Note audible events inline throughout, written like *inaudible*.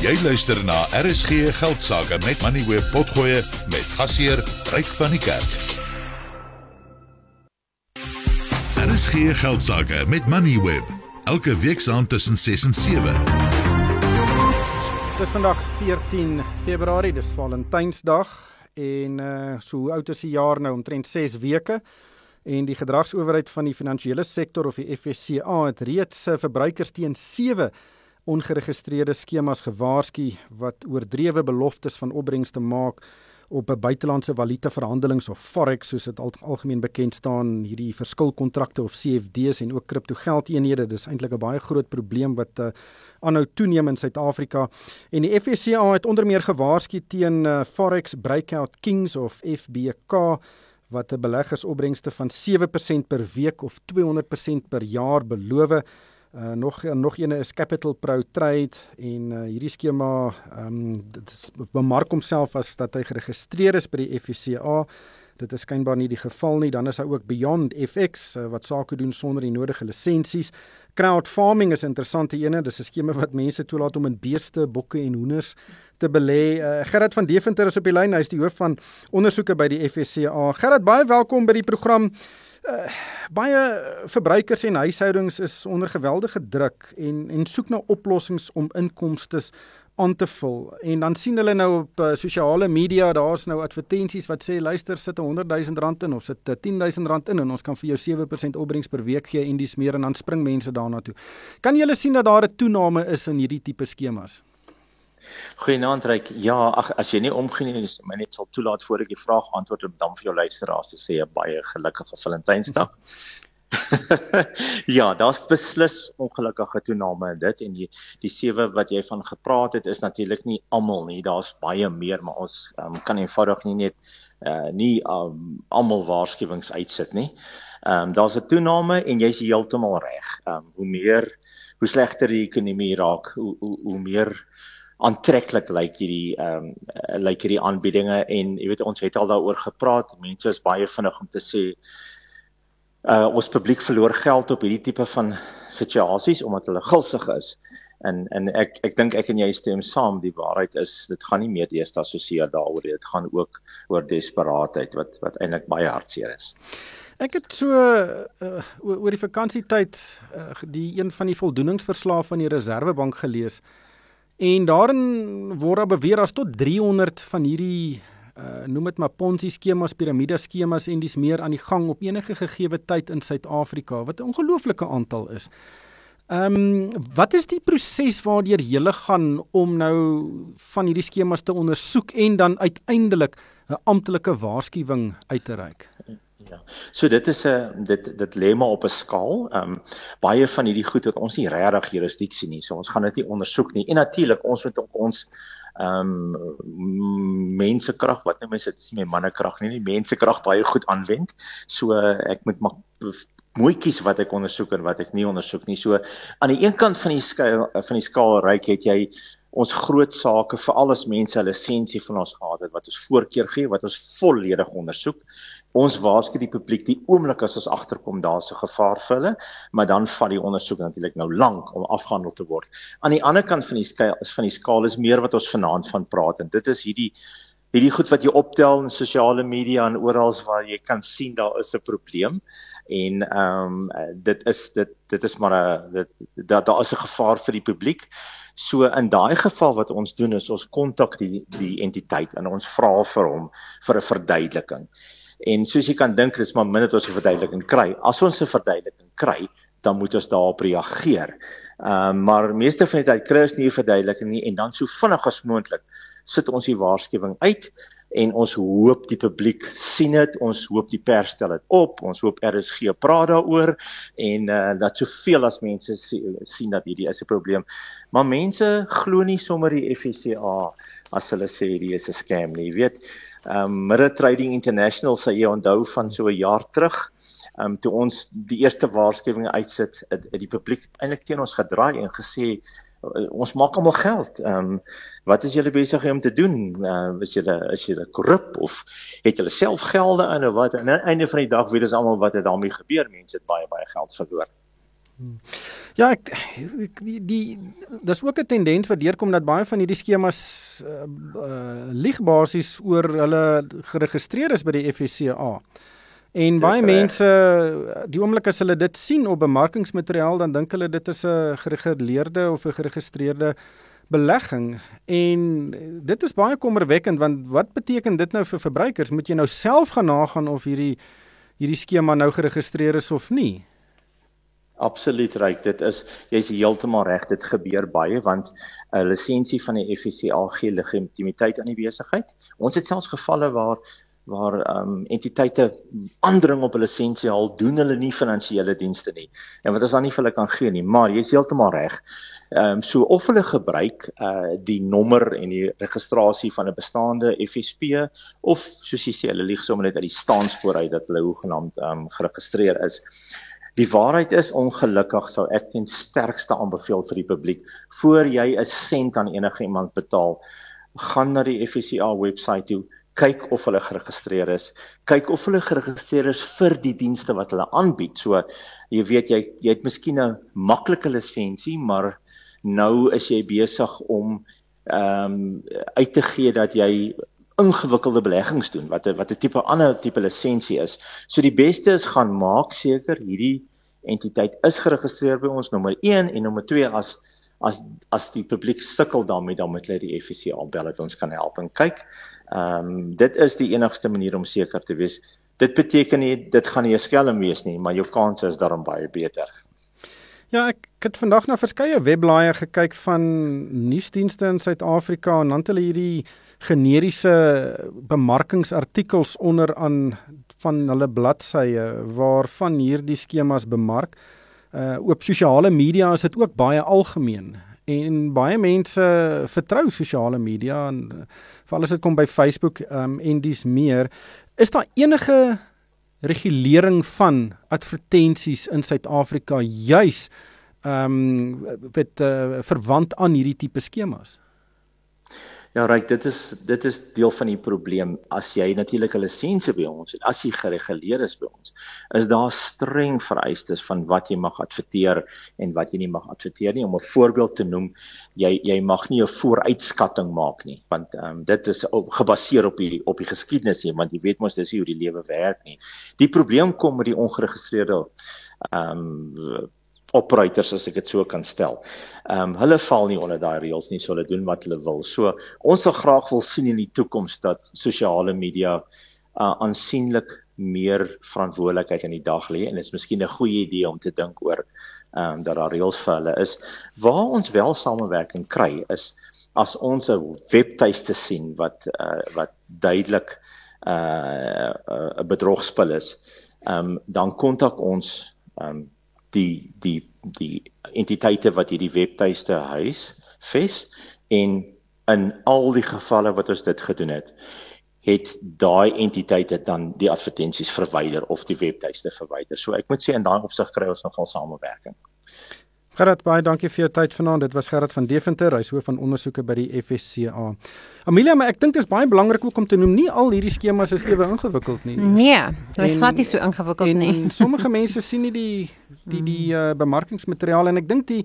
Jy luister na RSG Geldsaake met Money Web Potgoe met gasheer Ryk van die Kerk. RSG Geldsaake met Money Web elke week saand tussen 6 en 7. Dis vandag 14 Februarie, dis Valentynsdag en uh so hoe oud is die jaar nou omtrent 6 weke en die gedragsowerheid van die finansiële sektor of die FSCA het reeds uh, verbruikers teen 7 ongeregistreerde skemas gewaarsku wat oordrewe beloftes van opbrengste maak op 'n buitelandse valuta verhandelings of forex soos dit al, algemeen bekend staan hierdie verskilkontrakte of CFD's en ook kriptogeldeenhede dis eintlik 'n baie groot probleem wat uh, aanhou toeneem in Suid-Afrika. En die FSCA het onder meer gewaarsku teen uh, forex breakout kings of FBK wat 'n beleggersopbrengste van 7% per week of 200% per jaar beloof Uh, nog nog ene is Capital Pro Trade en uh, hierdie skema ehm um, dit is bemark homself as dat hy geregistreer is by die FCA. Dit is skynbaar nie die geval nie. Dan is daar ook Beyond FX uh, wat sake doen sonder die nodige lisensies. Crowd farming is 'n interessante ene. Dis 'n skema wat mense toelaat om in beeste, bokke en hoenders te belê. Uh, Gerard van Deventer is op die lyn. Hy is die hoof van ondersoeke by die FCA. Gerard, baie welkom by die program. Uh, baie verbruikers en huishoudings is onder geweldige druk en en soek na oplossings om inkomste aan te vul. En dan sien hulle nou op uh, sosiale media, daar's nou advertensies wat sê luister, sit 'n 100 000 rand in of sit 'n 10 000 rand in en ons kan vir jou 7% opbrengs per week gee en dis meer en dan spring mense daarna toe. Kan jy hulle sien dat daar 'n toename is in hierdie tipe skemas? Goeienaand Ryk. Ja, ag as jy nie omgee nie, is my net sal toelaat voor ek die vraag antwoord om dan vir jou luisteraars te sê 'n baie gelukkige Valentynsdag. *laughs* ja, daar's beslis ongelukkige toename in dit en die die sewe wat jy van gepraat het is natuurlik nie almal nie. Daar's baie meer, maar ons um, kan eenvoudig nie net uh nie um, almal waarskuwings uitsit nie. Ehm um, daar's 'n toename en jy's heeltemal reg. Ehm um, hoe meer hoe slegter die ekonomie raak, hoe hoe, hoe meer aantreklik lyk hierdie ehm um, lyk hierdie aanbiedinge en jy weet ons het al daaroor gepraat. Mense is baie vinnig om te sê uh ons publiek verloor geld op hierdie tipe van situasies omdat hulle gulsig is. En en ek ek dink ek en jy stem saam, die waarheid is dit gaan nie meer eers assosieer daaroor. Dit gaan ook oor desperaatheid wat wat eintlik baie hartseer is. Ek het so uh, oor die vakansietyd uh, die een van die voldoeningsverslae van die Reserwebank gelees. En daarin word daar beweer as tot 300 van hierdie uh noem dit maar Ponzi skemas, piramide skemas en dis meer aan die gang op enige gegeewe tyd in Suid-Afrika wat 'n ongelooflike aantal is. Ehm um, wat is die proses waardeur jy gaan om nou van hierdie skemas te ondersoek en dan uiteindelik 'n amptelike waarskuwing uit te reik? Ja. So dit is 'n dit dit lê maar op 'n skaal. Ehm um, baie van hierdie goed het ons nie regtig jurisdiksie nie. So ons gaan dit nie ondersoek nie. En natuurlik ons moet ook ons ehm um, mensekrag wat nou mense dit is nie mannekrag nie, nie mensekrag baie goed aanwend. So ek moet maar mooi kies wat ek ondersoek en wat ek nie ondersoek nie. So aan die een kant van die skaal van die skaal ryk het jy ons groot sake vir alles mense 'n lisensie van ons gehad het wat ons voorkeur gee wat ons volledig ondersoek ons waarsku die publiek die oomblik as ons agterkom daar's 'n gevaar vir hulle, maar dan vat die ondersoek natuurlik nou lank om afgehandel te word. Aan die ander kant van die skaal van die skaal is meer wat ons vanaand van praat en dit is hierdie hierdie goed wat jy optel in sosiale media en oral waar jy kan sien daar is 'n probleem en ehm um, dit is dit dit is maar 'n dit daar daar is 'n gevaar vir die publiek. So in daai geval wat ons doen is ons kontak die die entiteit en ons vra vir hom vir 'n verduideliking. En soos jy kan dink, dis maar min dat ons 'n verduideliking kry. As ons 'n verduideliking kry, dan moet ons daarop reageer. Ehm uh, maar meeste van die tyd kry ons nie 'n verduideliking nie en dan so vinnig as moontlik sit ons die waarskuwing uit en ons hoop die publiek sien dit, ons hoop die pers stel dit op, ons hoop RSG praat daaroor en uh, dat soveel as mense sien dat hierdie is 'n probleem. Maar mense glo nie sommer die FCA as hulle sê hierdie is 'n scam nie. Jy weet, um Mirror Trading International sê jy onthou van so 'n jaar terug um toe ons die eerste waarskuwing uitsit het, het die publiek eintlik teen ons gedraai en gesê uh, ons maak almal geld. Um wat is julle besig om te doen? Uh, is julle is julle korrup of het julle self gelde in of wat? En aan die einde van die dag weet ons almal wat het daarmee gebeur. Mense het baie baie geld verloor. Ja, ek die, die dis ook 'n tendens wat deurkom dat baie van hierdie skemas uh, uh lieg basies oor hulle geregistreer is by die FSCA. En dis baie mense die oomblik as hulle dit sien op bemarkingsmateriaal dan dink hulle dit is 'n gereguleerde of 'n geregistreerde belegging. En dit is baie kommerwekkend want wat beteken dit nou vir verbruikers? Moet jy nou self gaan nagaan of hierdie hierdie skema nou geregistreer is of nie Absoluut reg dit is jy's heeltemal reg dit gebeur baie want 'n lisensie van die FSCA gee legitimiteit aan die besigheid ons het selfs gevalle waar waar ehm um, entiteite aandring op 'n lisensie al doen hulle nie finansiële dienste nie. En wat as dan nie vir hulle kan gee nie, maar jy's heeltemal reg. Ehm um, so of hulle gebruik uh die nommer en die registrasie van 'n bestaande FSP of soos jy sê hulle lieg sommer net uit die staanspoor uit dat hulle hoegenaamd ehm um, geregistreer is. Die waarheid is ongelukkig sou ek ten sterkste aanbeveel vir die publiek voor jy 'n sent aan enige iemand betaal, gaan na die FSCA webwerf toe kyk of hulle geregistreer is, kyk of hulle geregistreer is vir die dienste wat hulle aanbied. So jy weet jy jy het miskien 'n maklike lisensie, maar nou is jy besig om ehm um, uit te gee dat jy ingewikkelde beleggings doen wat 'n wat 'n tipe ander tipe lisensie is. So die beste is gaan maak seker hierdie entiteit is geregistreer by ons nommer 1 en nommer 2 as as as die publiek sukkel daarmee dan moet hulle die FSC aanbel dat ons kan help en kyk Ehm um, dit is die enigste manier om seker te wees. Dit beteken nie dit gaan nie 'n skelm wees nie, maar jou kans is daarom baie beter. Ja, ek, ek het vandag na verskeie webblaaie gekyk van nuusdienste in Suid-Afrika en dan het hulle hierdie generiese bemarkingsartikels onder aan van hulle bladsye waarvan hierdie skemas bemark. Uh op sosiale media is dit ook baie algemeen en baie mense vertrou sosiale media en veral as dit kom by Facebook um, en dis meer, is daar enige regulering van advertensies in Suid-Afrika juis ehm um, wat uh, verwant aan hierdie tipe skemas? Ja, reg, dit is dit is deel van die probleem as jy natuurlik 'n lisensie by ons het, as jy gereguleer is by ons, is daar streng vereistes van wat jy mag adverteer en wat jy nie mag adverteer nie. Om 'n voorbeeld te noem, jy jy mag nie 'n vooruitskatting maak nie, want ehm um, dit is op, gebaseer op die op die geskiedenis nie, want jy weet mos dis hoe die lewe werk nie. Die probleem kom met die ongeregistreerde ehm um, operators as ek dit so kan stel. Ehm um, hulle val nie onder daai reëls nie, so hulle doen wat hulle wil. So ons sal graag wil sien in die toekoms dat sosiale media uh, aansienlik meer verantwoordelikheid in die dag lê en dit is miskien 'n goeie idee om te dink oor ehm um, dat daar reëls vir hulle is. Waar ons wel samewerking kry is as ons 'n webtuiste sien wat uh, wat duidelik 'n uh, 'n uh, bedrogspel is. Ehm um, dan kontak ons ehm um, die die die entiteite wat hierdie webtuiste huis ves en in al die gevalle wat ons dit gedoen het het daai entiteite dan die advertensies verwyder of die webtuiste verwyder. So ek moet sê in daai opsig kry ons nogal samewerking. Gerard baie dankie vir jou tyd vanaand. Dit was Gerard van Deventer, hy is hoof van ondersoeke by die FSCA. Amelia, maar ek dink dit is baie belangrik ook om te noem nie al hierdie skemas is ewe ingewikkeld nie. Nee, dit is glad nie so ingewikkeld nie. En *laughs* sommige mense sien nie die die die uh, bemarkingsmateriaal en ek dink die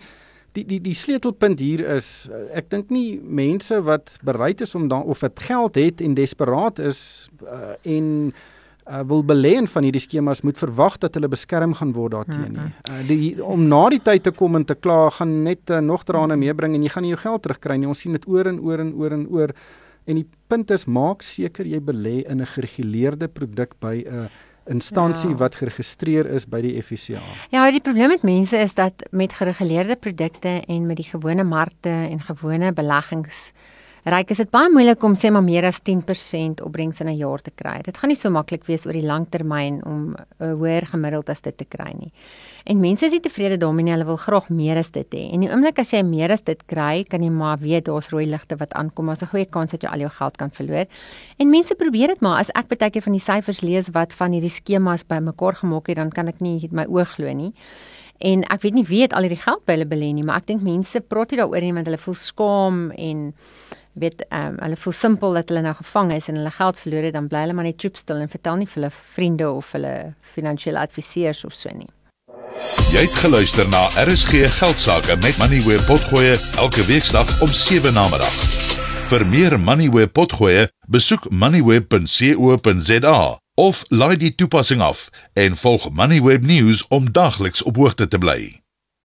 die die die sleutelpunt hier is uh, ek dink nie mense wat bereid is om dan of dit geld het en desperaat is uh, en uh, wil belê in van hierdie skemas moet verwag dat hulle beskerm gaan word daarteen nie. Uh, die om na die tyd te kom en te kla gaan net uh, nog drane meebring en jy gaan nie jou geld terugkry nie. Ons sien dit oor en oor en oor en oor. En die punt is maak seker jy belê in 'n gereguleerde produk by 'n uh, instansie ja. wat geregistreer is by die FSCA. Ja, die probleem met mense is dat met gereguleerde produkte en met die gewone markte en gewone beleggings ryk is dit baie moeilik om sê maar meer as 10% opbrengs in 'n jaar te kry. Dit gaan nie so maklik wees oor die lang termyn om 'n hoër gemiddeld as dit te kry nie. En mense is nie tevrede daarmee nie, hulle wil graag meer as dit hê. En die oomblik as jy meer as dit kry, kan jy maar weet daar's rooi ligte wat aankom, as 'n goeie kans dat jy al jou geld kan verloor. En mense probeer dit maar as ek baie keer van die syfers lees wat van hierdie skemas bymekaar gemaak het, dan kan ek nie my oë glo nie. En ek weet nie wie het al hierdie geld by hulle belê nie, maar ek dink mense praat nie daaroor nie want hulle voel skaam en weet ehm um, hulle voel simpel dat hulle nou gevang is en hulle geld verloor het dan bly hulle maar net troep stil en vertel nie vir hulle vriende of hulle finansiële adviseurs of so nie. Jy het geluister na RSG Geldsaake met Money where potgoe elke weeksdag om 7 na middag. Vir meer Money where potgoe, besoek moneyweb.co.za of laai die toepassing af en volg Moneyweb News om dagliks op hoogte te bly.